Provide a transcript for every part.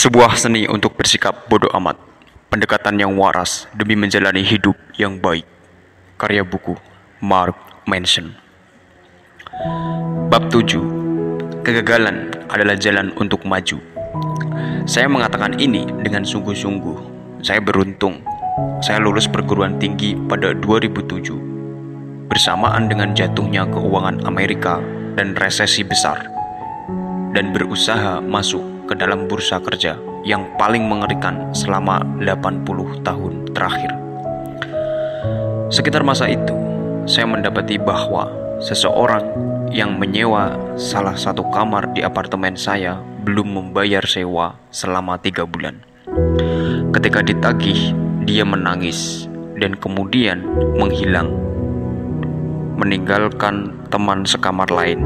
Sebuah seni untuk bersikap bodoh amat. Pendekatan yang waras demi menjalani hidup yang baik. Karya buku Mark Manson. Bab 7. Kegagalan adalah jalan untuk maju. Saya mengatakan ini dengan sungguh-sungguh. Saya beruntung. Saya lulus perguruan tinggi pada 2007 bersamaan dengan jatuhnya keuangan Amerika dan resesi besar dan berusaha masuk ke dalam bursa kerja yang paling mengerikan selama 80 tahun terakhir. Sekitar masa itu, saya mendapati bahwa seseorang yang menyewa salah satu kamar di apartemen saya belum membayar sewa selama tiga bulan. Ketika ditagih, dia menangis dan kemudian menghilang, meninggalkan teman sekamar lain,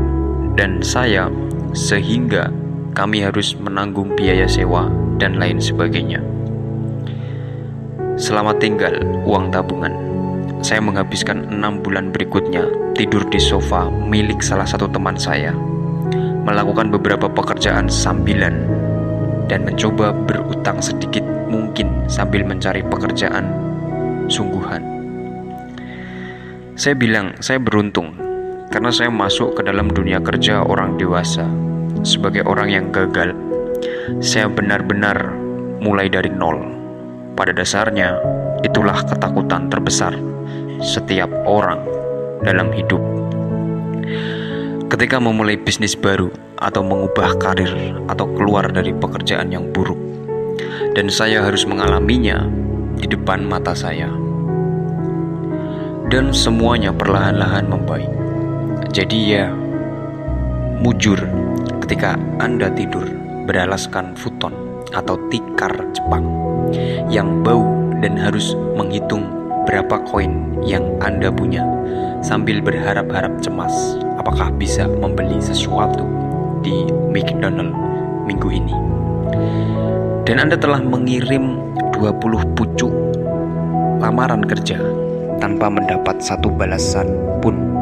dan saya sehingga kami harus menanggung biaya sewa dan lain sebagainya. Selama tinggal uang tabungan, saya menghabiskan enam bulan berikutnya tidur di sofa milik salah satu teman saya, melakukan beberapa pekerjaan sambilan, dan mencoba berutang sedikit mungkin sambil mencari pekerjaan sungguhan. Saya bilang saya beruntung karena saya masuk ke dalam dunia kerja orang dewasa sebagai orang yang gagal. Saya benar-benar mulai dari nol. Pada dasarnya, itulah ketakutan terbesar setiap orang dalam hidup. Ketika memulai bisnis baru atau mengubah karir atau keluar dari pekerjaan yang buruk, dan saya harus mengalaminya di depan mata saya. Dan semuanya perlahan-lahan membaik. Jadi ya, mujur ketika Anda tidur beralaskan futon atau tikar Jepang yang bau dan harus menghitung berapa koin yang Anda punya sambil berharap-harap cemas apakah bisa membeli sesuatu di McDonald minggu ini. Dan Anda telah mengirim 20 pucuk lamaran kerja tanpa mendapat satu balasan pun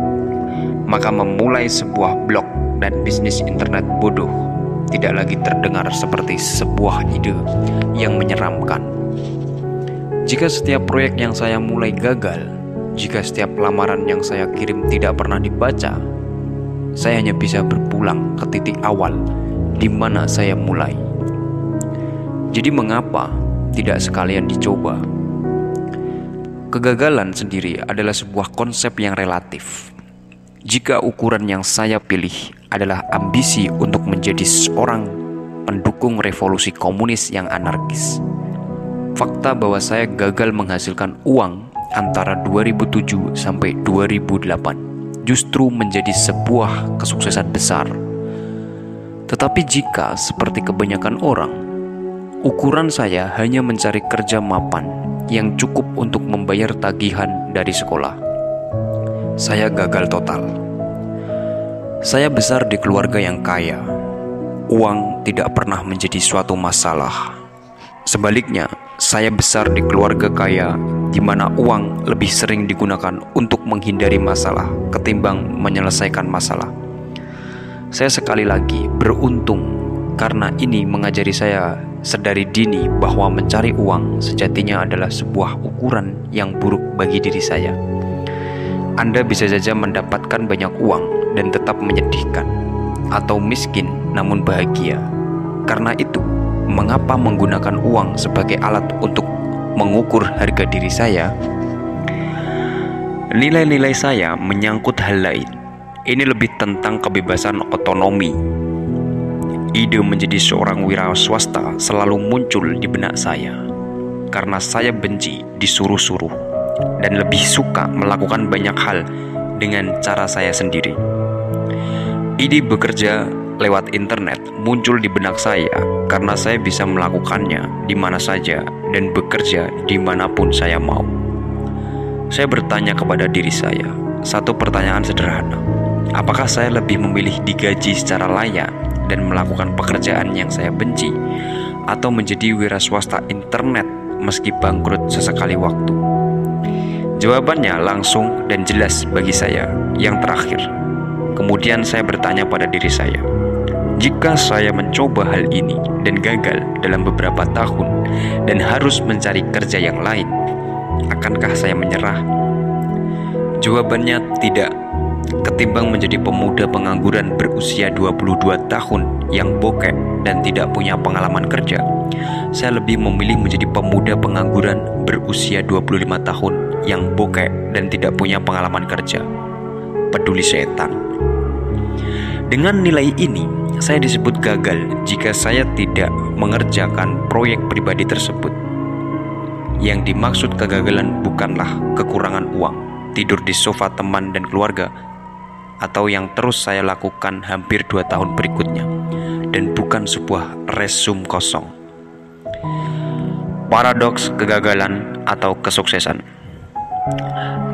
maka memulai sebuah blog dan bisnis internet bodoh tidak lagi terdengar seperti sebuah ide yang menyeramkan. Jika setiap proyek yang saya mulai gagal, jika setiap lamaran yang saya kirim tidak pernah dibaca, saya hanya bisa berpulang ke titik awal di mana saya mulai. Jadi, mengapa tidak sekalian dicoba? Kegagalan sendiri adalah sebuah konsep yang relatif jika ukuran yang saya pilih adalah ambisi untuk menjadi seorang pendukung revolusi komunis yang anarkis. Fakta bahwa saya gagal menghasilkan uang antara 2007 sampai 2008 justru menjadi sebuah kesuksesan besar. Tetapi jika seperti kebanyakan orang, ukuran saya hanya mencari kerja mapan yang cukup untuk membayar tagihan dari sekolah saya gagal total. Saya besar di keluarga yang kaya. Uang tidak pernah menjadi suatu masalah. Sebaliknya, saya besar di keluarga kaya di mana uang lebih sering digunakan untuk menghindari masalah ketimbang menyelesaikan masalah. Saya sekali lagi beruntung karena ini mengajari saya sedari dini bahwa mencari uang sejatinya adalah sebuah ukuran yang buruk bagi diri saya. Anda bisa saja mendapatkan banyak uang dan tetap menyedihkan, atau miskin namun bahagia. Karena itu, mengapa menggunakan uang sebagai alat untuk mengukur harga diri saya? Nilai-nilai saya menyangkut hal lain. Ini lebih tentang kebebasan otonomi. Ide menjadi seorang wira swasta selalu muncul di benak saya karena saya benci disuruh-suruh dan lebih suka melakukan banyak hal dengan cara saya sendiri. Ide bekerja lewat internet muncul di benak saya karena saya bisa melakukannya di mana saja dan bekerja di mana pun saya mau. Saya bertanya kepada diri saya satu pertanyaan sederhana: apakah saya lebih memilih digaji secara layak dan melakukan pekerjaan yang saya benci, atau menjadi wira swasta internet meski bangkrut sesekali waktu? Jawabannya langsung dan jelas bagi saya. Yang terakhir, kemudian saya bertanya pada diri saya, Jika saya mencoba hal ini dan gagal dalam beberapa tahun dan harus mencari kerja yang lain, akankah saya menyerah? Jawabannya tidak. Ketimbang menjadi pemuda pengangguran berusia 22 tahun yang bokek dan tidak punya pengalaman kerja, saya lebih memilih menjadi pemuda pengangguran berusia 25 tahun yang bokek dan tidak punya pengalaman kerja. Peduli setan. Dengan nilai ini, saya disebut gagal jika saya tidak mengerjakan proyek pribadi tersebut. Yang dimaksud kegagalan bukanlah kekurangan uang, tidur di sofa teman dan keluarga, atau yang terus saya lakukan hampir dua tahun berikutnya, dan bukan sebuah resum kosong. Paradoks kegagalan atau kesuksesan.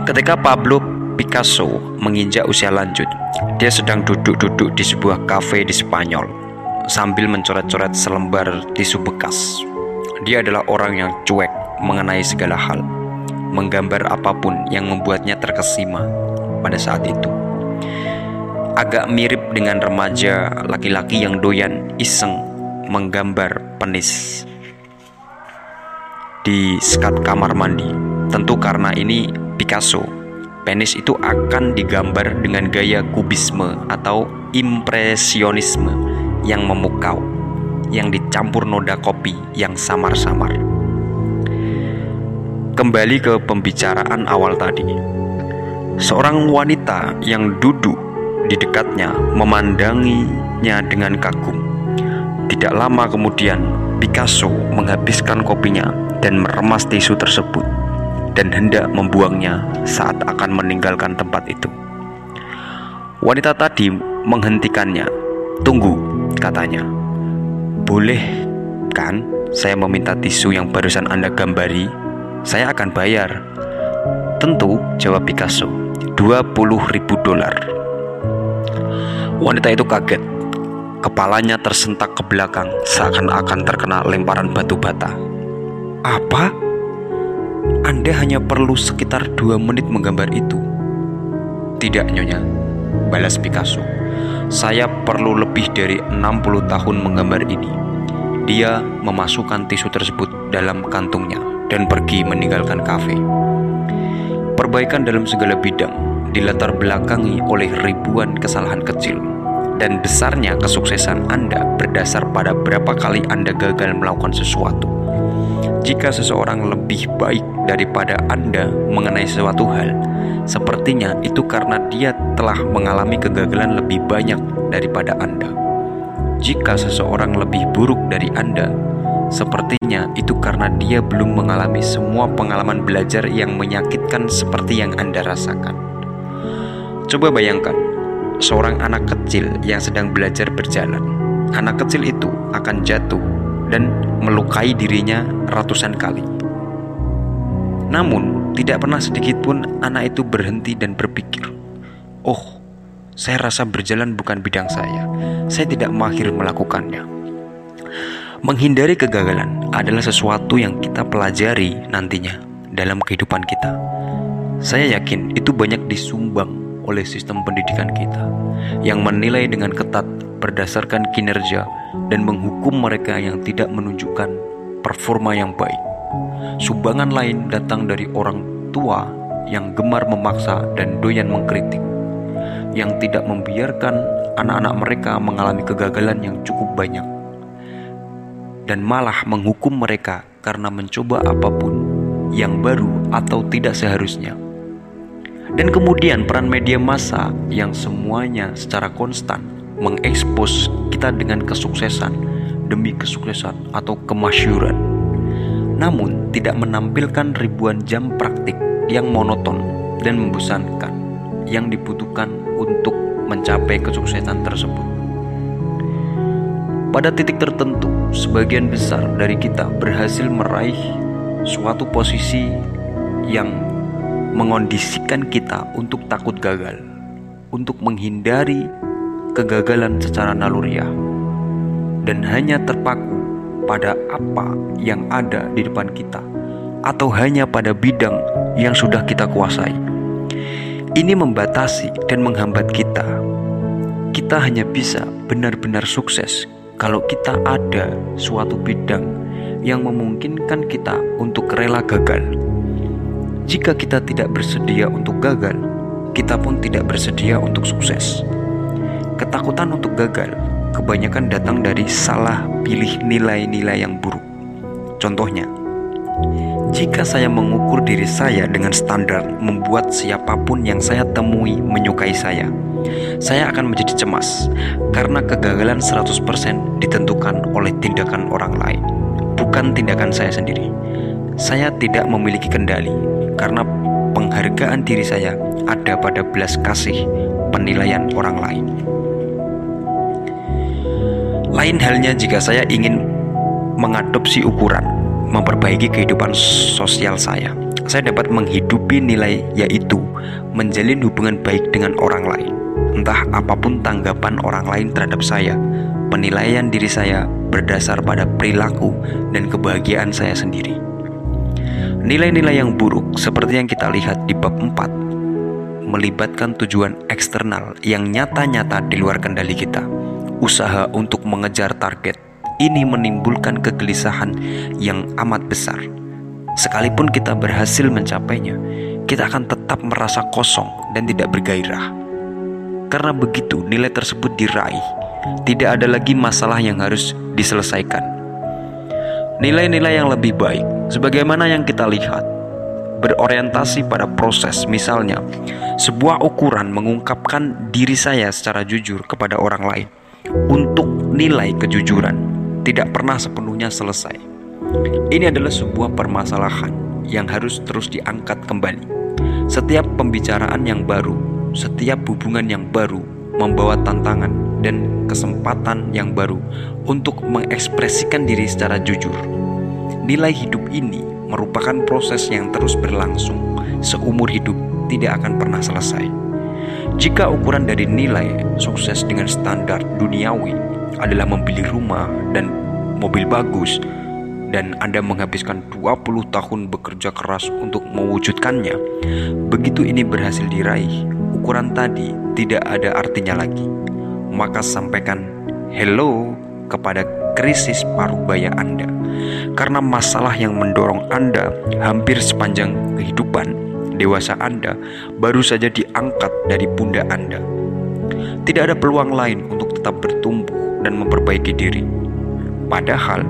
Ketika Pablo Picasso menginjak usia lanjut, dia sedang duduk-duduk di sebuah kafe di Spanyol sambil mencoret-coret selembar tisu bekas. Dia adalah orang yang cuek mengenai segala hal, menggambar apa pun yang membuatnya terkesima pada saat itu. Agak mirip dengan remaja laki-laki yang doyan iseng menggambar penis di sekat kamar mandi. Tentu karena ini Picasso. Penis itu akan digambar dengan gaya kubisme atau impresionisme yang memukau, yang dicampur noda kopi yang samar-samar. Kembali ke pembicaraan awal tadi. Seorang wanita yang duduk di dekatnya memandanginya dengan kagum. Tidak lama kemudian, Picasso menghabiskan kopinya dan meremas tisu tersebut dan hendak membuangnya saat akan meninggalkan tempat itu. Wanita tadi menghentikannya. "Tunggu," katanya. "Boleh kan saya meminta tisu yang barusan Anda gambari? Saya akan bayar." "Tentu," jawab Picasso. "20 ribu dolar." Wanita itu kaget. Kepalanya tersentak ke belakang seakan-akan terkena lemparan batu bata. "Apa?" Anda hanya perlu sekitar dua menit menggambar itu. Tidak, Nyonya, balas Picasso. Saya perlu lebih dari 60 tahun menggambar ini. Dia memasukkan tisu tersebut dalam kantungnya dan pergi meninggalkan kafe. Perbaikan dalam segala bidang dilatar belakangi oleh ribuan kesalahan kecil dan besarnya kesuksesan Anda berdasar pada berapa kali Anda gagal melakukan sesuatu. Jika seseorang lebih baik daripada Anda mengenai sesuatu hal, sepertinya itu karena dia telah mengalami kegagalan lebih banyak daripada Anda. Jika seseorang lebih buruk dari Anda, sepertinya itu karena dia belum mengalami semua pengalaman belajar yang menyakitkan seperti yang Anda rasakan. Coba bayangkan, seorang anak kecil yang sedang belajar berjalan. Anak kecil itu akan jatuh dan melukai dirinya ratusan kali. Namun, tidak pernah sedikit pun anak itu berhenti dan berpikir, "Oh, saya rasa berjalan bukan bidang saya. Saya tidak mahir melakukannya." Menghindari kegagalan adalah sesuatu yang kita pelajari nantinya dalam kehidupan kita. Saya yakin itu banyak disumbang oleh sistem pendidikan kita yang menilai dengan ketat berdasarkan kinerja dan menghukum mereka yang tidak menunjukkan performa yang baik. Sumbangan lain datang dari orang tua yang gemar memaksa dan doyan mengkritik, yang tidak membiarkan anak-anak mereka mengalami kegagalan yang cukup banyak, dan malah menghukum mereka karena mencoba apa pun yang baru atau tidak seharusnya. Dan kemudian peran media massa yang semuanya secara konstan mengekspos kita dengan kesuksesan demi kesuksesan atau kemasyuran. Namun tidak menampilkan ribuan jam praktik yang monoton dan membosankan yang dibutuhkan untuk mencapai kesuksesan tersebut. Pada titik tertentu, sebagian besar dari kita berhasil meraih suatu posisi yang mengondisikan kita untuk takut gagal, untuk menghindari kegagalan secara naluriah dan hanya terpaku pada apa yang ada di depan kita atau hanya pada bidang yang sudah kita kuasai. Ini membatasi dan menghambat kita. kita hanya bisa benar-benar sukses kalau kita ada suatu bidang yang memungkinkan kita untuk rela gagal. Jika kita tidak bersedia untuk gagal, kita pun tidak bersedia untuk sukses. Ketakutan untuk gagal kebanyakan datang dari salah pilih nilai-nilai yang buruk. Contohnya, jika saya mengukur diri saya dengan standar membuat siapa pun yang saya temui menyukai saya, saya akan menjadi cemas karena kegagalan 100% ditentukan oleh tindakan orang lain, bukan tindakan saya sendiri. Saya tidak memiliki kendali karena penghargaan diri saya ada pada belas kasih penilaian orang lain. Lain halnya jika saya ingin mengadopsi ukuran, memperbaiki kehidupan sosial saya. Saya dapat menghidupi nilai yaitu menjalin hubungan baik dengan orang lain. Entah apa pun tanggapan orang lain terhadap saya, penilaian diri saya berdasar pada perilaku dan kebahagiaan saya sendiri. Nilai-nilai yang buruk seperti yang kita lihat di bab 4 melibatkan tujuan eksternal yang nyata-nyata di luar kendali kita usaha untuk mengejar target ini menimbulkan kegelisahan yang amat besar. Sekalipun kita berhasil mencapainya, kita akan tetap merasa kosong dan tidak bergairah. Karena begitu nilai tersebut diraih, tidak ada lagi masalah yang harus diselesaikan. Nilai-nilai yang lebih baik, sebagaimana yang kita lihat, berorientasi pada proses, misalnya sebuah ukuran mengungkapkan diri saya secara jujur kepada orang lain untuk nilai kejujuran tidak pernah sepenuhnya selesai. Ini adalah sebuah permasalahan yang harus terus diangkat kembali. Setiap pembicaraan yang baru, setiap hubungan yang baru membawa tantangan dan kesempatan yang baru untuk mengekspresikan diri secara jujur. Nilai hidup ini merupakan proses yang terus berlangsung seumur hidup tidak akan pernah selesai. Jika ukuran dari nilai sukses dengan standar duniawi adalah membeli rumah dan mobil bagus dan Anda menghabiskan 20 tahun bekerja keras untuk mewujudkannya, begitu ini berhasil diraih, ukuran tadi tidak ada artinya lagi. Maka sampaikan hello kepada krisis paruh baya Anda. Karena masalah yang mendorong Anda hampir sepanjang kehidupan dewasa Anda baru saja diangkat dari pundak Anda. Tidak ada peluang lain untuk tetap bertumbuh dan memperbaiki diri. Padahal,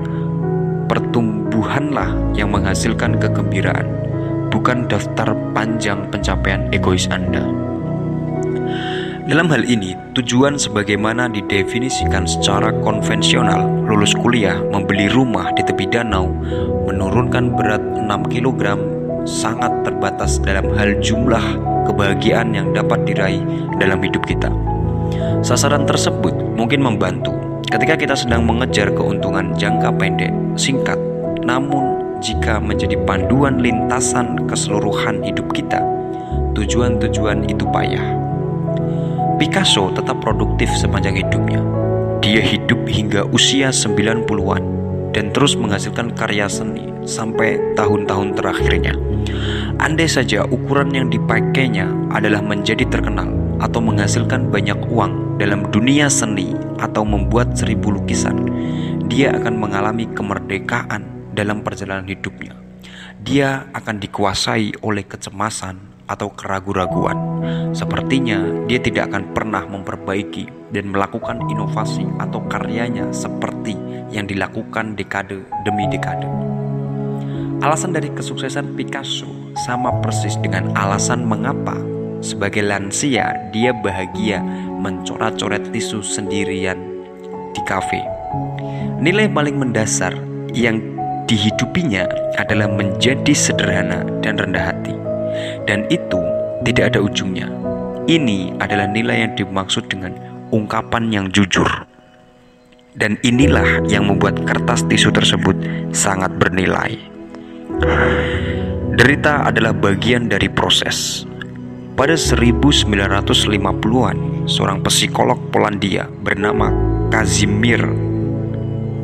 pertumbuhanlah yang menghasilkan kegembiraan, bukan daftar panjang pencapaian egois Anda. Dalam hal ini, tujuan sebagaimana didefinisikan secara konvensional, lulus kuliah, membeli rumah di tepi danau, menurunkan berat 6 kg sangat terbatas dalam hal jumlah kebahagiaan yang dapat diraih dalam hidup kita. Sasaran tersebut mungkin membantu ketika kita sedang mengejar keuntungan jangka pendek, singkat, namun jika menjadi panduan lintasan keseluruhan hidup kita, tujuan-tujuan itu payah. Picasso tetap produktif sepanjang hidupnya. Dia hidup hingga usia 90-an dan terus menghasilkan karya seni sampai tahun-tahun terakhirnya. Andai saja ukuran yang dipakainya adalah menjadi terkenal atau menghasilkan banyak uang dalam dunia seni atau membuat seribu lukisan, dia akan mengalami kemerdekaan dalam perjalanan hidupnya. Dia akan dikuasai oleh kecemasan atau keraguan-raguan. Sepertinya dia tidak akan pernah memperbaiki dan melakukan inovasi atau karyanya seperti yang dilakukan dekade demi dekade. Alasan dari kesuksesan Picasso sama persis dengan alasan mengapa sebagai lansia dia bahagia mencoret-coret tisu sendirian di kafe. Nilai paling mendasar yang dihidupinya adalah menjadi sederhana dan rendah hati. Dan itu tidak ada ujungnya. Ini adalah nilai yang dimaksud dengan ungkapan yang jujur. Dan inilah yang membuat kertas tisu tersebut sangat bernilai. Derita adalah bagian dari proses. Pada 1950-an, seorang psikolog Polandia bernama Kazimir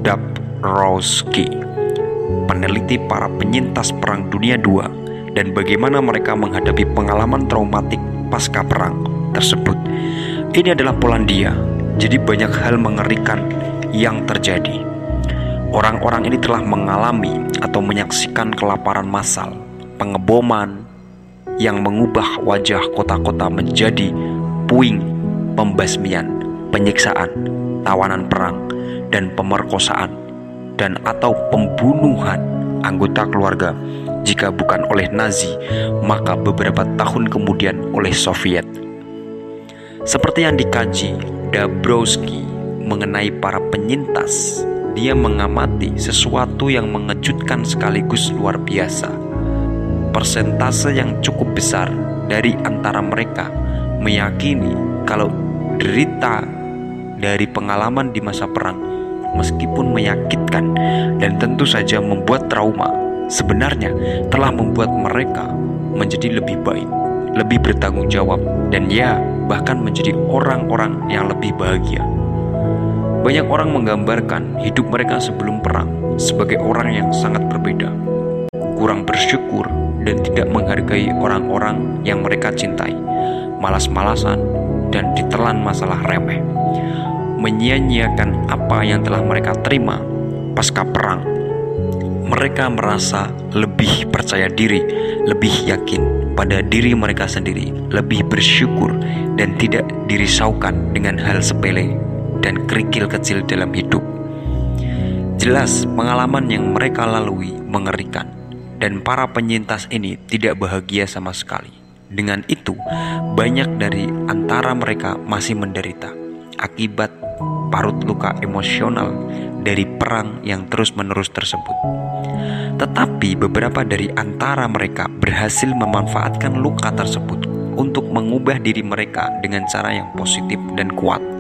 Dabrowski peneliti para penyintas Perang Dunia II dan bagaimana mereka menghadapi pengalaman traumatik pasca perang tersebut. Ini adalah Polandia Jadi banyak hal mengerikan yang terjadi. Orang-orang ini telah mengalami atau menyaksikan kelaparan massal, pengeboman yang mengubah wajah kota-kota menjadi puing, pembasmian, penyiksaan, tawanan perang, dan pemerkosaan, dan atau pembunuhan anggota keluarga jika bukan oleh Nazi, maka beberapa tahun kemudian oleh Soviet. Seperti yang dikaji Dabrowski mengenai para penyintas, dia mengamati sesuatu yang mengejutkan sekaligus luar biasa. Persentase yang cukup besar dari antara mereka meyakini kalau derita dari pengalaman di masa perang meskipun menyakitkan dan tentu saja membuat trauma sebenarnya telah membuat mereka menjadi lebih baik, lebih bertanggung jawab dan ya bahkan menjadi orang-orang yang lebih bahagia. Banyak orang menggambarkan hidup mereka sebelum perang sebagai orang yang sangat berbeda, kurang bersyukur dan tidak menghargai orang-orang yang mereka cintai, malas-malasan dan ditelan masalah remeh, menyia-nyiakan apa yang telah mereka terima pasca perang. Mereka merasa lebih percaya diri, lebih yakin pada diri mereka sendiri, lebih bersyukur dan tidak dirisaukan dengan hal sepele dan kerikil kecil dalam hidup. Jelas, pengalaman yang mereka lalui mengerikan, dan para penyintas ini tidak bahagia sama sekali. Dengan itu, banyak dari antara mereka masih menderita akibat parut luka emosional dari perang yang terus-menerus tersebut. Tetapi beberapa dari antara mereka berhasil memanfaatkan luka tersebut untuk mengubah diri mereka dengan cara yang positif dan kuat.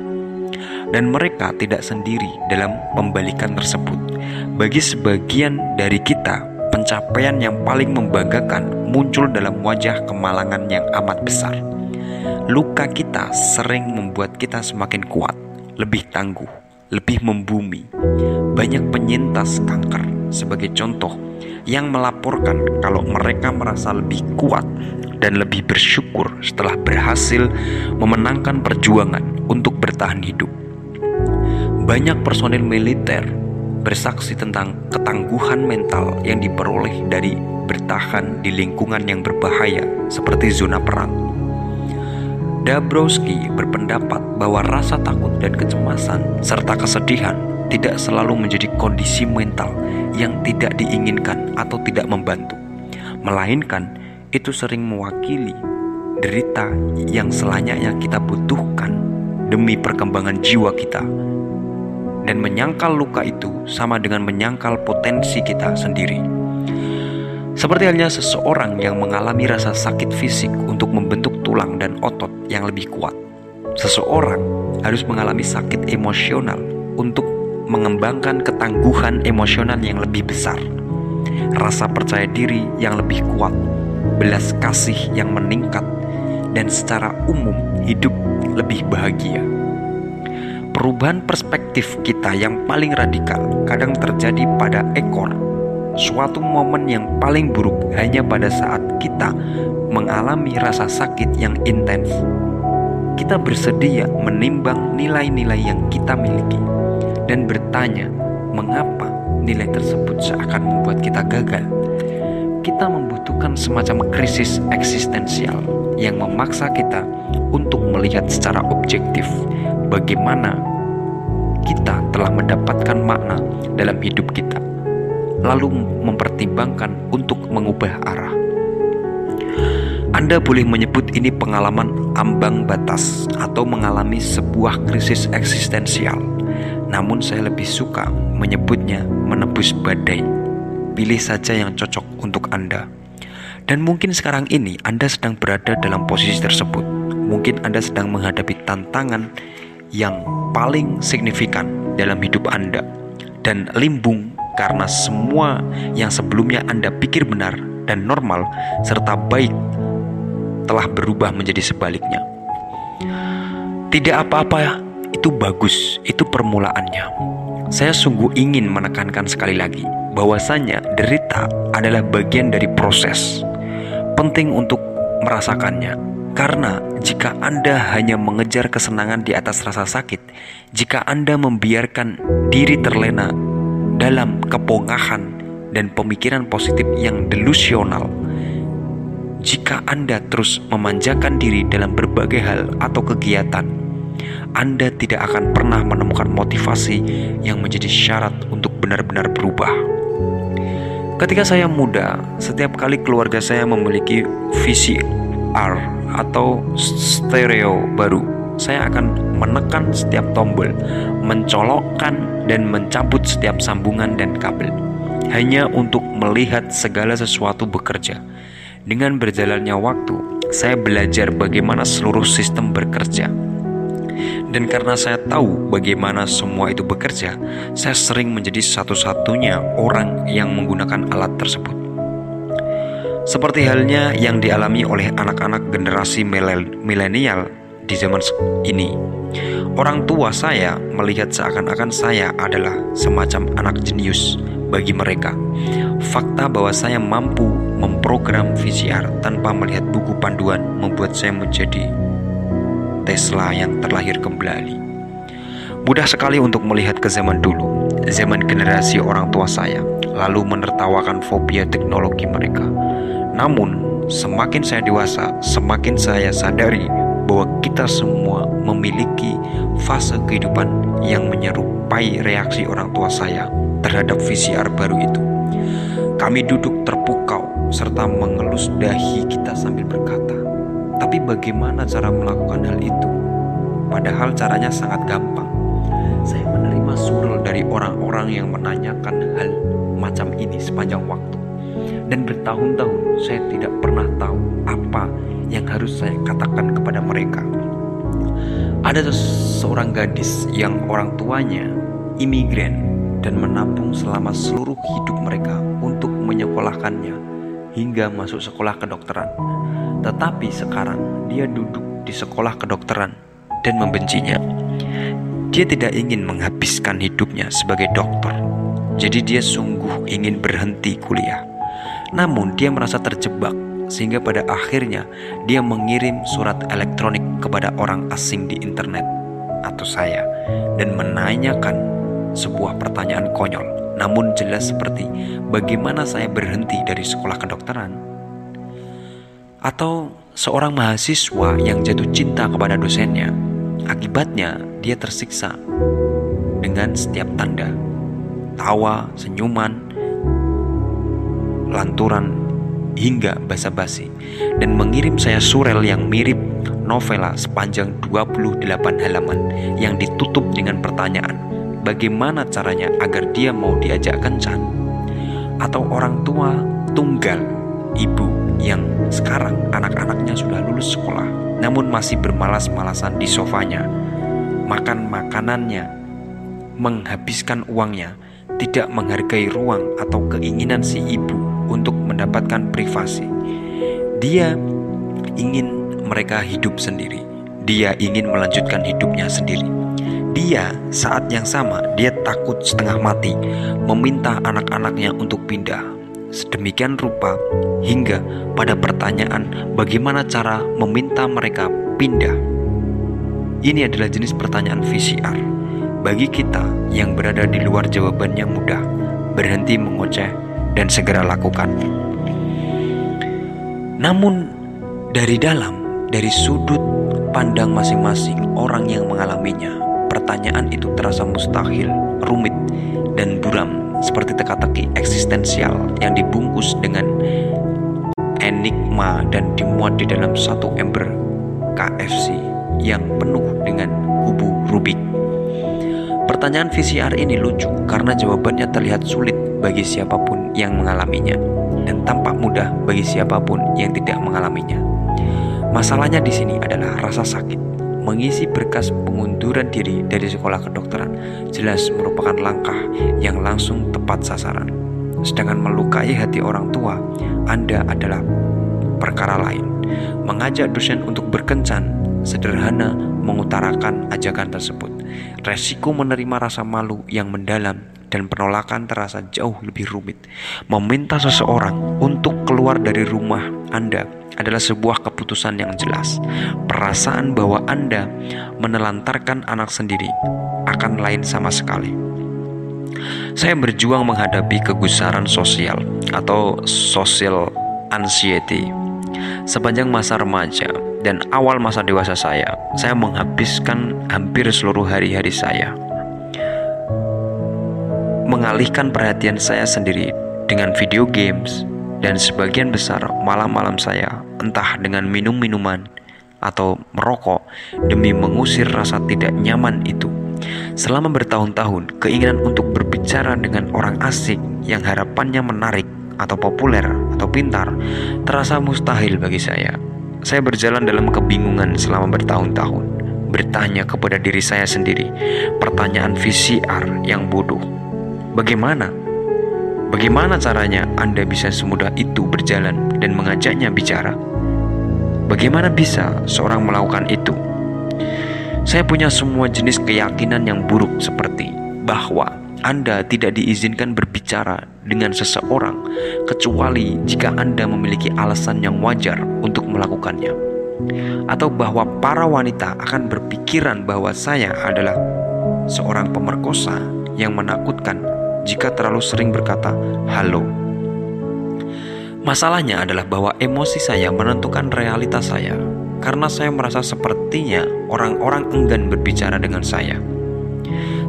Dan mereka tidak sendiri dalam pembalikan tersebut. Bagi sebagian dari kita, pencapaian yang paling membanggakan muncul dalam wajah kemalangan yang amat besar. Luka kita sering membuat kita semakin kuat, lebih tangguh, lebih membumi. Banyak penyintas kanker sebagai contoh yang melaporkan kalau mereka merasa lebih kuat dan lebih bersyukur setelah berhasil memenangkan perjuangan untuk bertahan hidup. Banyak personil militer bersaksi tentang ketangguhan mental yang diperoleh dari bertahan di lingkungan yang berbahaya seperti zona perang. Dabrowski berpendapat bahwa rasa takut dan kecemasan serta kesedihan tidak selalu menjadi kondisi mental yang tidak diinginkan atau tidak membantu, melainkan itu sering mewakili derita yang selayaknya kita butuhkan demi perkembangan jiwa kita. Dan menyangkal luka itu sama dengan menyangkal potensi kita sendiri. Seperti halnya seseorang yang mengalami rasa sakit fisik untuk membentuk tulang dan otot yang lebih kuat. Seseorang harus mengalami sakit emosional untuk mengembangkan ketangguhan emosional yang lebih besar, rasa percaya diri yang lebih kuat, belas kasih yang meningkat, dan secara umum hidup lebih bahagia. Perubahan perspektif kita yang paling radikal kadang terjadi pada ekor. Suatu momen yang paling buruk hanya pada saat kita mengalami rasa sakit yang intens. Kita bersedia menimbang nilai-nilai yang kita miliki dan bertanya mengapa nilai tersebut seakan membuat kita gagal. Kita membutuhkan semacam krisis eksistensial yang memaksa kita untuk melihat secara objektif bagaimana kita telah mendapatkan makna dalam hidup kita, lalu mempertimbangkan untuk mengubah arah. Anda boleh menyebut ini pengalaman ambang batas atau mengalami sebuah krisis eksistensial namun saya lebih suka menyebutnya menebus badai. Pilih saja yang cocok untuk Anda. Dan mungkin sekarang ini Anda sedang berada dalam posisi tersebut. Mungkin Anda sedang menghadapi tantangan yang paling signifikan dalam hidup Anda dan limbung karena semua yang sebelumnya Anda pikir benar dan normal serta baik telah berubah menjadi sebaliknya. Tidak apa-apa itu bagus, itu permulaannya. Saya sungguh ingin menekankan sekali lagi bahwasanya derita adalah bagian dari proses. Penting untuk merasakannya karena jika Anda hanya mengejar kesenangan di atas rasa sakit, jika Anda membiarkan diri terlena dalam kepongahan dan pemikiran positif yang delusional, jika Anda terus memanjakan diri dalam berbagai hal atau kegiatan, Anda tidak akan pernah menemukan motivasi yang menjadi syarat untuk benar-benar berubah. Ketika saya muda, setiap kali keluarga saya memiliki visi R atau stereo baru, saya akan menekan setiap tombol, mencolokkan dan mencabut setiap sambungan dan kabel, hanya untuk melihat segala sesuatu bekerja. Dengan berjalannya waktu, saya belajar bagaimana seluruh sistem bekerja. Dan karena saya tahu bagaimana semua itu bekerja, saya sering menjadi satu-satunya orang yang menggunakan alat tersebut. Seperti halnya yang dialami oleh anak-anak generasi milenial di zaman ini. Orang tua saya melihat seakan-akan saya adalah semacam anak jenius bagi mereka. Fakta bahwa saya mampu memprogram VCR tanpa melihat buku panduan membuat saya menjadi Tesla yang terlahir kembali. Mudah sekali untuk melihat ke zaman dulu, zaman generasi orang tua saya, lalu menertawakan fobia teknologi mereka. Namun, semakin saya dewasa, semakin saya sadari bahwa kita semua memiliki fase kehidupan yang menyerupai reaksi orang tua saya terhadap VCR baru itu. Kami duduk terpukau serta mengelus dahi kita sambil berkata, "Tapi bagaimana cara melakukan hal itu?" Padahal caranya sangat gampang. Saya menerima surel dari orang-orang yang menanyakan hal macam ini sepanjang waktu dan bertahun-tahun saya tidak pernah tahu apa yang harus saya katakan kepada mereka. Ada seorang gadis yang orang tuanya imigran dan menampung selama seluruh hidup mereka untuk menyekolahkannya hingga masuk sekolah kedokteran. Tetapi sekarang dia duduk di sekolah kedokteran dan membencinya. Dia tidak ingin menghabiskan hidupnya sebagai dokter. Jadi dia sungguh ingin berhenti kuliah. Namun dia merasa terjebak sehingga pada akhirnya dia mengirim surat elektronik kepada orang asing di internet atau saya dan menanyakan sebuah pertanyaan konyol namun jelas seperti bagaimana saya berhenti dari sekolah kedokteran atau seorang mahasiswa yang jatuh cinta kepada dosennya akibatnya dia tersiksa dengan setiap tanda. Tawa, senyuman, lanturan hingga basa-basi. Dan mengirim saya surel yang mirip novela sepanjang 28 halaman yang ditutup dengan pertanyaan bagaimana caranya agar dia mau diajak kencan atau orang tua tunggal ibu yang sekarang anak-anaknya sudah lulus sekolah namun masih bermalas-malasan di sofanya makan makanannya menghabiskan uangnya tidak menghargai ruang atau keinginan si ibu untuk mendapatkan privasi. Dia ingin mereka hidup sendiri. Dia ingin melanjutkan hidupnya sendiri. Dia saat yang sama dia takut setengah mati meminta anak-anaknya untuk pindah. Sedemikian rupa hingga pada pertanyaan bagaimana cara meminta mereka pindah. Ini adalah jenis pertanyaan VCR. Bagi kita yang berada di luar jawabannya mudah, berhenti mengoceh dan segera lakukan. Namun dari dalam, dari sudut pandang masing-masing orang yang mengalaminya, pertanyaan itu terasa mustahil, rumit, dan buram seperti teka-teki eksistensial yang dibungkus dengan enigma dan dimuat di dalam satu ember KFC yang penuh dengan kubu Rubik. Pertanyaan VCR ini lucu karena jawabannya terlihat sulit bagi siapa pun yang mengalaminya dan tampak mudah bagi siapa pun yang tidak mengalaminya. Masalahnya di sini adalah rasa sakit. Mengisi berkas pengunduran diri dari sekolah kedokteran jelas merupakan langkah yang langsung tepat sasaran. Sedangkan melukai hati orang tua, Anda adalah perkara lain. Mengajak dosen untuk berkencan sederhana mengutarakan ajakan tersebut. Resiko menerima rasa malu yang mendalam dan penolakan terasa jauh lebih rumit. Meminta seseorang untuk keluar dari rumah Anda adalah sebuah keputusan yang jelas. Perasaan bahwa Anda menelantarkan anak sendiri akan lain sama sekali. Saya berjuang menghadapi kegusaran sosial atau social anxiety sepanjang masa remaja dan awal masa dewasa saya. Saya menghabiskan hampir seluruh hari-hari saya mengalihkan perhatian saya sendiri dengan video games dan sebagian besar malam-malam saya entah dengan minum-minuman atau merokok demi mengusir rasa tidak nyaman itu. Selama bertahun-tahun, keinginan untuk berbicara dengan orang asing yang harapannya menarik atau populer atau pintar terasa mustahil bagi saya. Saya berjalan dalam kebingungan selama bertahun-tahun, bertanya kepada diri saya sendiri pertanyaan VCR yang bodoh Bagaimana? Bagaimana caranya Anda bisa semudah itu berjalan dan mengajaknya bicara? Bagaimana bisa seorang melakukan itu? Saya punya semua jenis keyakinan yang buruk seperti bahwa Anda tidak diizinkan berbicara dengan seseorang kecuali jika Anda memiliki alasan yang wajar untuk melakukannya. Atau bahwa para wanita akan berpikiran bahwa saya adalah seorang pemerkosa yang menakutkan jika terlalu sering berkata "halo". Masalahnya adalah bahwa emosi saya menentukan realitas saya, karena saya merasa sepertinya orang-orang enggan berbicara dengan saya.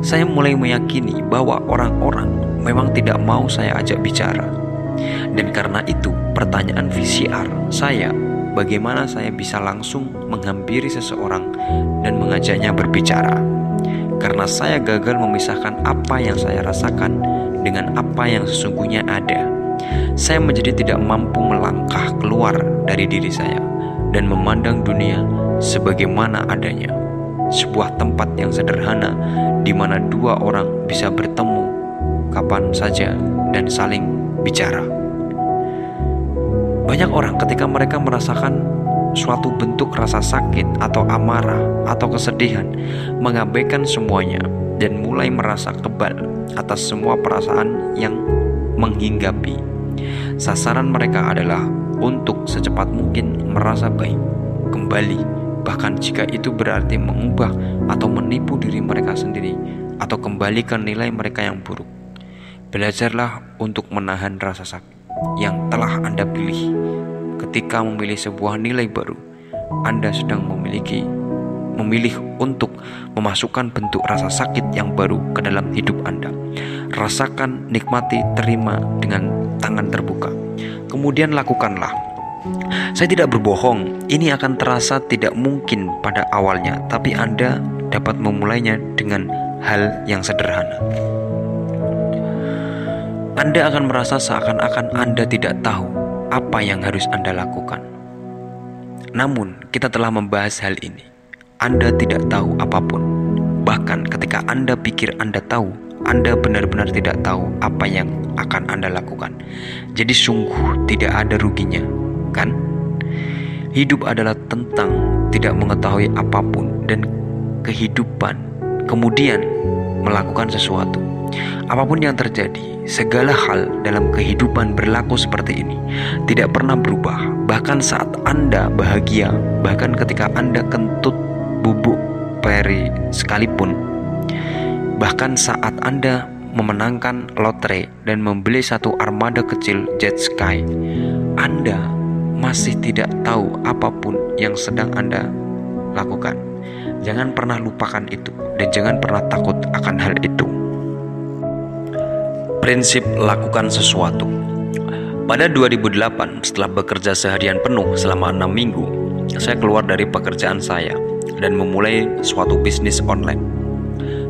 Saya mulai meyakini bahwa orang-orang memang tidak mau saya ajak bicara, dan karena itu, pertanyaan VCR saya bagaimana saya bisa langsung menghampiri seseorang dan mengajaknya berbicara karena saya gagal memisahkan apa yang saya rasakan dengan apa yang sesungguhnya ada. Saya menjadi tidak mampu melangkah keluar dari diri saya dan memandang dunia sebagaimana adanya. Sebuah tempat yang sederhana di mana dua orang bisa bertemu kapan saja dan saling bicara. Banyak orang ketika mereka merasakan suatu bentuk rasa sakit atau amarah atau kesedihan, mengabaikan semuanya dan mulai merasa kebal atas semua perasaan yang menghinggapi. Sasaran mereka adalah untuk secepat mungkin merasa baik kembali, bahkan jika itu berarti mengubah atau menipu diri mereka sendiri atau kembali ke nilai mereka yang buruk. Belajarlah untuk menahan rasa sakit yang telah Anda pilih ketika memilih sebuah nilai baru, Anda sedang memiliki memilih untuk memasukkan bentuk rasa sakit yang baru ke dalam hidup Anda. Rasakan, nikmati, terima dengan tangan terbuka. Kemudian lakukanlah. Saya tidak berbohong, ini akan terasa tidak mungkin pada awalnya, tapi Anda dapat memulainya dengan hal yang sederhana. Anda akan merasa seakan-akan Anda tidak tahu apa yang harus Anda lakukan. Namun, kita telah membahas hal ini. Anda tidak tahu apa pun. Bahkan ketika Anda pikir Anda tahu, Anda benar-benar tidak tahu apa yang akan Anda lakukan. Jadi sungguh tidak ada ruginya, kan? Hidup adalah tentang tidak mengetahui apa pun dan kehidupan, kemudian melakukan sesuatu. Apa pun yang terjadi, segala hal dalam kehidupan berlaku seperti ini, tidak pernah berubah. Bahkan saat Anda bahagia, bahkan ketika Anda kentut bubuk peri sekalipun, bahkan saat Anda memenangkan lotre dan membeli satu armada kecil jet sky, Anda masih tidak tahu apa pun yang sedang Anda lakukan. Jangan pernah lupakan itu dan jangan pernah takut akan hal itu prinsip lakukan sesuatu. Pada 2008, setelah bekerja seharian penuh selama enam minggu, saya keluar dari pekerjaan saya dan memulai suatu bisnis online.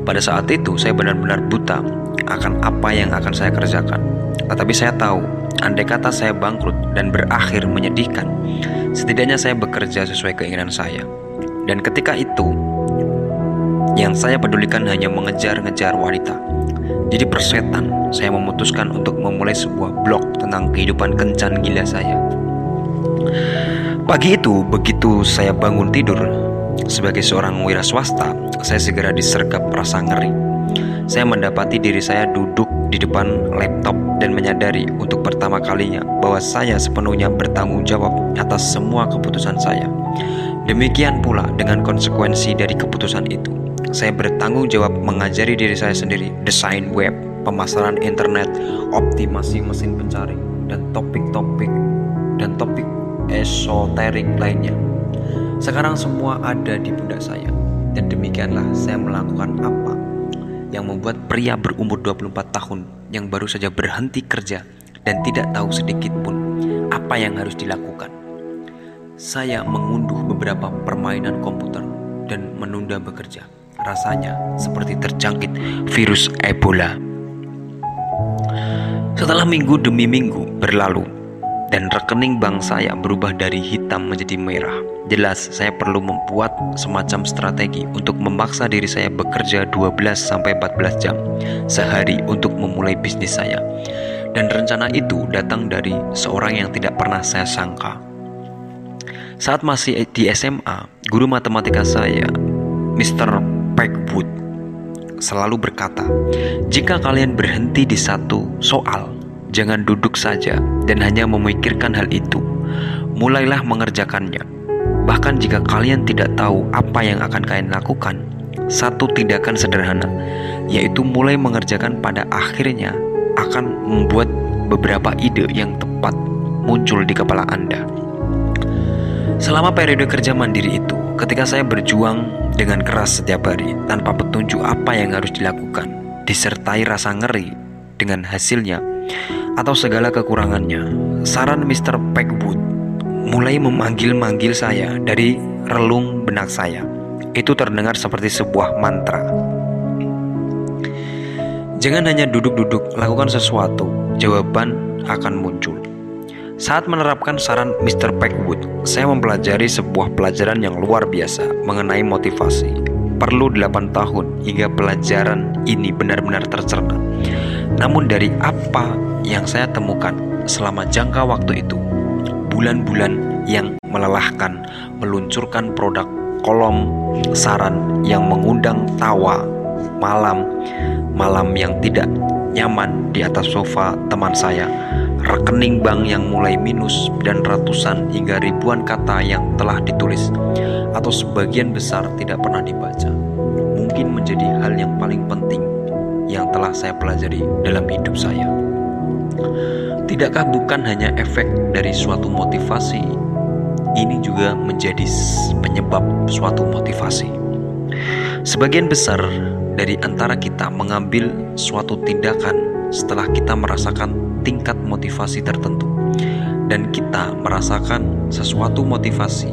Pada saat itu, saya benar-benar buta akan apa yang akan saya kerjakan. Tetapi saya tahu, andai kata saya bangkrut dan berakhir menyedihkan, setidaknya saya bekerja sesuai keinginan saya. Dan ketika itu, yang saya pedulikan hanya mengejar-ngejar wanita jadi persetan, saya memutuskan untuk memulai sebuah blog tentang kehidupan kencan gila saya. Pagi itu, begitu saya bangun tidur, sebagai seorang wira swasta, saya segera disergap rasa ngeri. saya mendapati diri saya duduk di depan laptop dan menyadari untuk pertama kalinya bahwa saya sepenuhnya bertanggung jawab atas semua keputusan saya. Demikian pula dengan konsekuensi dari keputusan itu. Saya bertanggung jawab mengajari diri saya sendiri desain web, pemasaran internet, optimasi mesin pencari, dan topik-topik dan topik esoterik lainnya. Sekarang semua ada di pundak saya dan demikianlah saya melakukan apa yang membuat pria berumur 24 tahun yang baru saja berhenti kerja dan tidak tahu sedikit pun apa yang harus dilakukan. Saya mengunduh beberapa permainan komputer dan menunda bekerja. Rasanya seperti terjangkit virus Ebola. Setelah minggu demi minggu berlalu dan rekening bank saya berubah dari hitam menjadi merah, jelas saya perlu membuat semacam strategi untuk memaksa diri saya bekerja 12 sampai 14 jam sehari untuk memulai bisnis saya. Dan rencana itu datang dari seorang yang tidak pernah saya sangka. Saat masih di SMA, guru matematika saya, Mr. Peckwood, selalu berkata, "Jika kalian berhenti di satu soal, jangan duduk saja dan hanya memikirkan hal itu. Mulailah mengerjakannya. Bahkan jika kalian tidak tahu apa yang akan kalian lakukan, satu tindakan sederhana, yaitu mulai mengerjakan pada akhirnya akan membuat beberapa ide yang tepat muncul di kepala Anda. Selama periode kerja mandiri itu, ketika saya berjuang dengan keras setiap hari tanpa petunjuk apa yang harus dilakukan, disertai rasa ngeri dengan hasilnya atau segala kekurangannya, saran Mr. Peckwood mulai memanggil-manggil saya dari relung benak saya. Itu terdengar seperti sebuah mantra. Jangan hanya duduk-duduk, lakukan sesuatu, jawaban akan muncul. Saat menerapkan saran Mr. Peckwood, saya mempelajari sebuah pelajaran yang luar biasa mengenai motivasi. Perlu 8 tahun hingga pelajaran ini benar-benar tercerna. Namun dari apa yang saya temukan selama jangka waktu itu, bulan-bulan yang melelahkan meluncurkan produk kolom saran yang mengundang tawa malam malam yang tidak nyaman di atas sofa teman saya rekening bank yang mulai minus, dan ratusan hingga ribuan kata yang telah ditulis atau sebagian besar tidak pernah dibaca, mungkin menjadi hal yang paling penting yang telah saya pelajari dalam hidup saya. Tidakkah bukan hanya efek dari suatu motivasi, ini juga menjadi penyebab suatu motivasi. Sebagian besar dari antara kita mengambil suatu tindakan setelah kita merasakan tingkat motivasi tertentu, dan kita merasakan sesuatu motivasi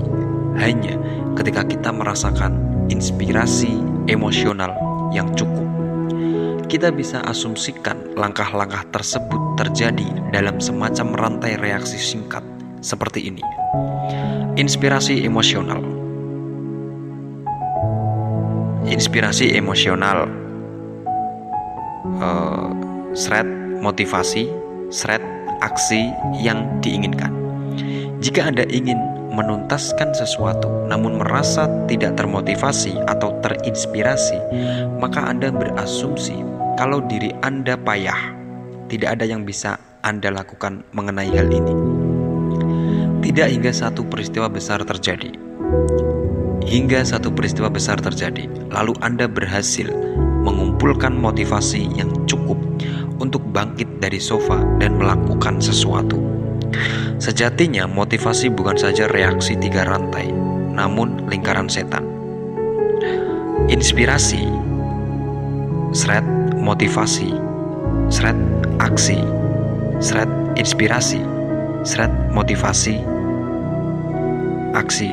hanya ketika kita merasakan inspirasi emosional yang cukup. Kita bisa asumsikan langkah-langkah tersebut terjadi dalam semacam rantai reaksi singkat seperti ini. Inspirasi emosional. Inspirasi emosional. Uh, motivasi seret aksi yang diinginkan. Jika Anda ingin menuntaskan sesuatu namun merasa tidak termotivasi atau terinspirasi, maka Anda berasumsi kalau diri Anda payah. Tidak ada yang bisa Anda lakukan mengenai hal ini. Tidak hingga satu peristiwa besar terjadi. Hingga satu peristiwa besar terjadi, lalu Anda berhasil mengumpulkan motivasi yang untuk bangkit dari sofa dan melakukan sesuatu. Sejatinya, motivasi bukan saja reaksi tiga rantai, namun lingkaran setan. Inspirasi, seret motivasi, seret aksi, seret inspirasi, seret motivasi, aksi,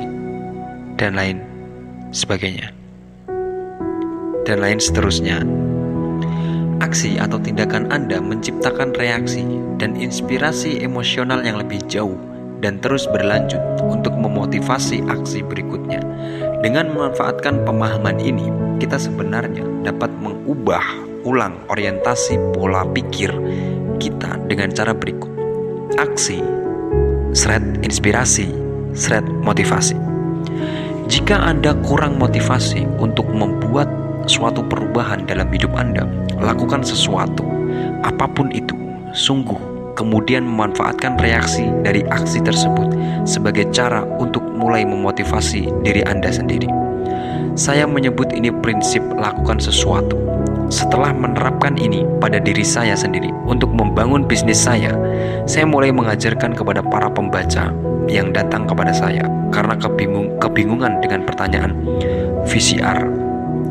dan lain sebagainya. Dan lain seterusnya Aksi atau tindakan Anda menciptakan reaksi dan inspirasi emosional yang lebih jauh dan terus berlanjut untuk memotivasi aksi berikutnya. Dengan memanfaatkan pemahaman ini, kita sebenarnya dapat mengubah ulang orientasi pola pikir kita dengan cara berikut. Aksi, seret inspirasi, seret motivasi. Jika Anda kurang motivasi untuk membuat suatu perubahan dalam hidup Anda, lakukan sesuatu, apa pun itu, sungguh kemudian memanfaatkan reaksi dari aksi tersebut sebagai cara untuk mulai memotivasi diri Anda sendiri. Saya menyebut ini prinsip lakukan sesuatu. Setelah menerapkan ini pada diri saya sendiri untuk membangun bisnis saya, saya mulai mengajarkan kepada para pembaca yang datang kepada saya karena kebingung, kebingungan dengan pertanyaan VCR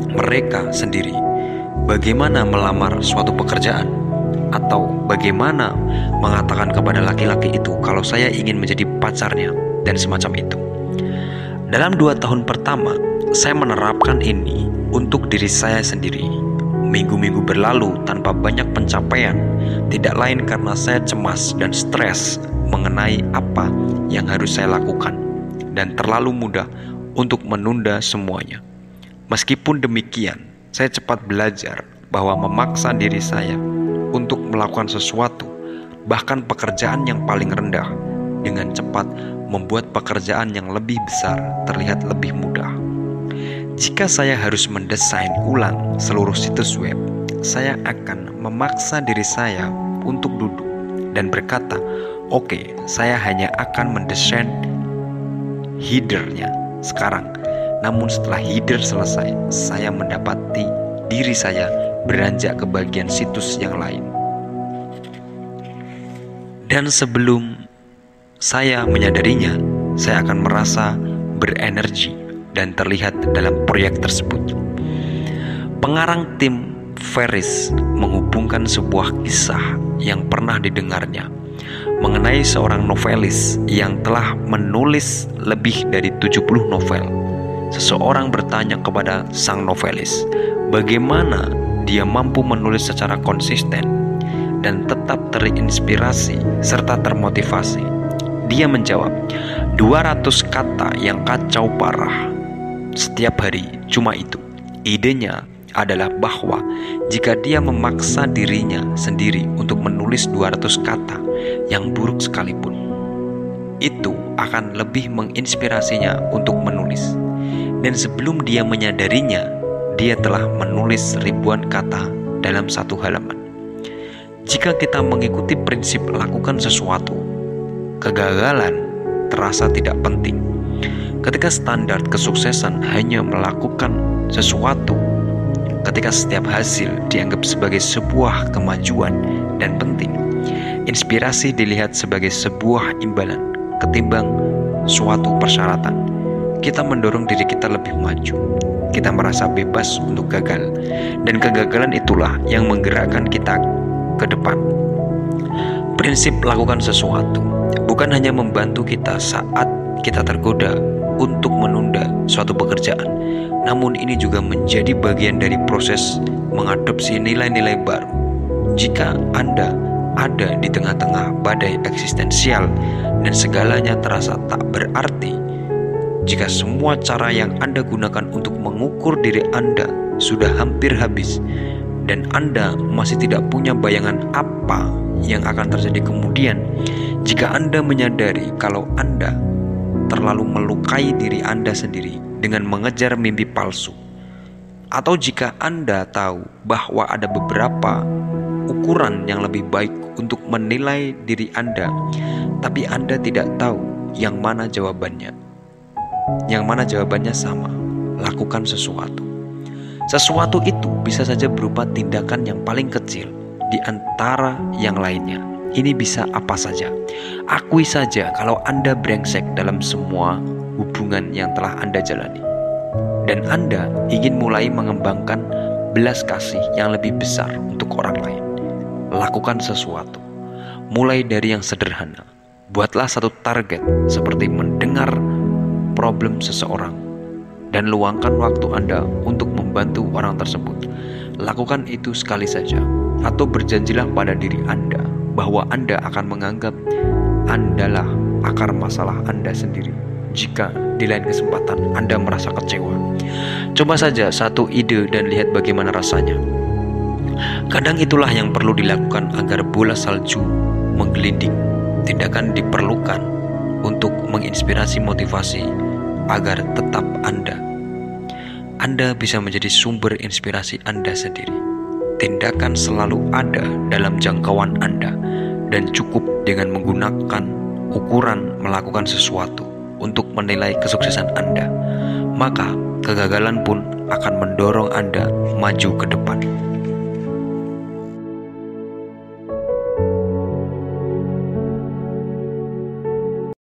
mereka sendiri. Bagaimana melamar suatu pekerjaan? Atau bagaimana mengatakan kepada laki-laki itu kalau saya ingin menjadi pacarnya dan semacam itu. Dalam dua tahun pertama, saya menerapkan ini untuk diri saya sendiri. Minggu-minggu berlalu tanpa banyak pencapaian, tidak lain karena saya cemas dan stres mengenai apa yang harus saya lakukan, dan terlalu mudah untuk menunda semuanya. Meskipun demikian, saya cepat belajar bahwa memaksa diri saya untuk melakukan sesuatu, bahkan pekerjaan yang paling rendah, dengan cepat membuat pekerjaan yang lebih besar terlihat lebih mudah. Jika saya harus mendesain ulang seluruh situs web, saya akan memaksa diri saya untuk duduk dan berkata, "Oke, okay, saya hanya akan mendesain headernya sekarang." Namun setelah header selesai, saya mendapati diri saya beranjak ke bagian situs yang lain. Dan sebelum saya menyadarinya, saya akan merasa berenergi dan terlihat dalam proyek tersebut. Pengarang tim Ferris menghubungkan sebuah kisah yang pernah didengarnya mengenai seorang novelis yang telah menulis lebih dari 70 novel. Seseorang bertanya kepada sang novelis, bagaimana dia mampu menulis secara konsisten dan tetap terinspirasi serta termotivasi. Dia menjawab, 200 kata yang kacau parah setiap hari cuma itu. Idenya adalah bahwa jika dia memaksa dirinya sendiri untuk menulis 200 kata yang buruk sekalipun, itu akan lebih menginspirasinya untuk menulis. Dan sebelum dia menyadarinya, dia telah menulis ribuan kata dalam satu halaman. Jika kita mengikuti prinsip lakukan sesuatu, kegagalan terasa tidak penting Ketika standar kesuksesan hanya melakukan sesuatu, ketika setiap hasil dianggap sebagai sebuah kemajuan dan penting, inspirasi dilihat sebagai sebuah imbalan ketimbang suatu persyaratan. Kita mendorong diri kita lebih maju. Kita merasa bebas untuk gagal, dan kegagalan itulah yang menggerakkan kita ke depan. Prinsip lakukan sesuatu bukan hanya membantu kita saat kita tergoda untuk menunda suatu pekerjaan. Namun ini juga menjadi bagian dari proses mengadopsi nilai-nilai baru. Jika Anda ada di tengah-tengah badai eksistensial dan segalanya terasa tak berarti, jika semua cara yang Anda gunakan untuk mengukur diri Anda sudah hampir habis dan Anda masih tidak punya bayangan apa yang akan terjadi kemudian, jika Anda menyadari kalau Anda terlalu melukai diri Anda sendiri dengan mengejar mimpi palsu. Atau jika Anda tahu bahwa ada beberapa ukuran yang lebih baik untuk menilai diri Anda, tapi Anda tidak tahu yang mana jawabannya. Yang mana jawabannya sama, lakukan sesuatu. Sesuatu itu bisa saja berupa tindakan yang paling kecil di antara yang lainnya ini bisa apa saja. Akui saja kalau Anda brengsek dalam semua hubungan yang telah Anda jalani. Dan Anda ingin mulai mengembangkan belas kasih yang lebih besar untuk orang lain. Lakukan sesuatu. Mulai dari yang sederhana. Buatlah satu target seperti mendengar problem seseorang dan luangkan waktu Anda untuk membantu orang tersebut. Lakukan itu sekali saja atau berjanjilah pada diri Anda bahwa Anda akan menganggap Andalah akar masalah Anda sendiri jika di lain kesempatan Anda merasa kecewa. Coba saja satu ide dan lihat bagaimana rasanya. Kadang itulah yang perlu dilakukan agar bola salju menggelinding. Tindakan diperlukan menginspirasi motivasi agar tetap Anda. Anda bisa menjadi sumber inspirasi Anda sendiri. tindakan selalu ada dalam jangkauan Anda dan cukup dengan menggunakan ukuran melakukan sesuatu untuk menilai kesuksesan Anda, maka kegagalan pun akan mendorong Anda maju ke depan.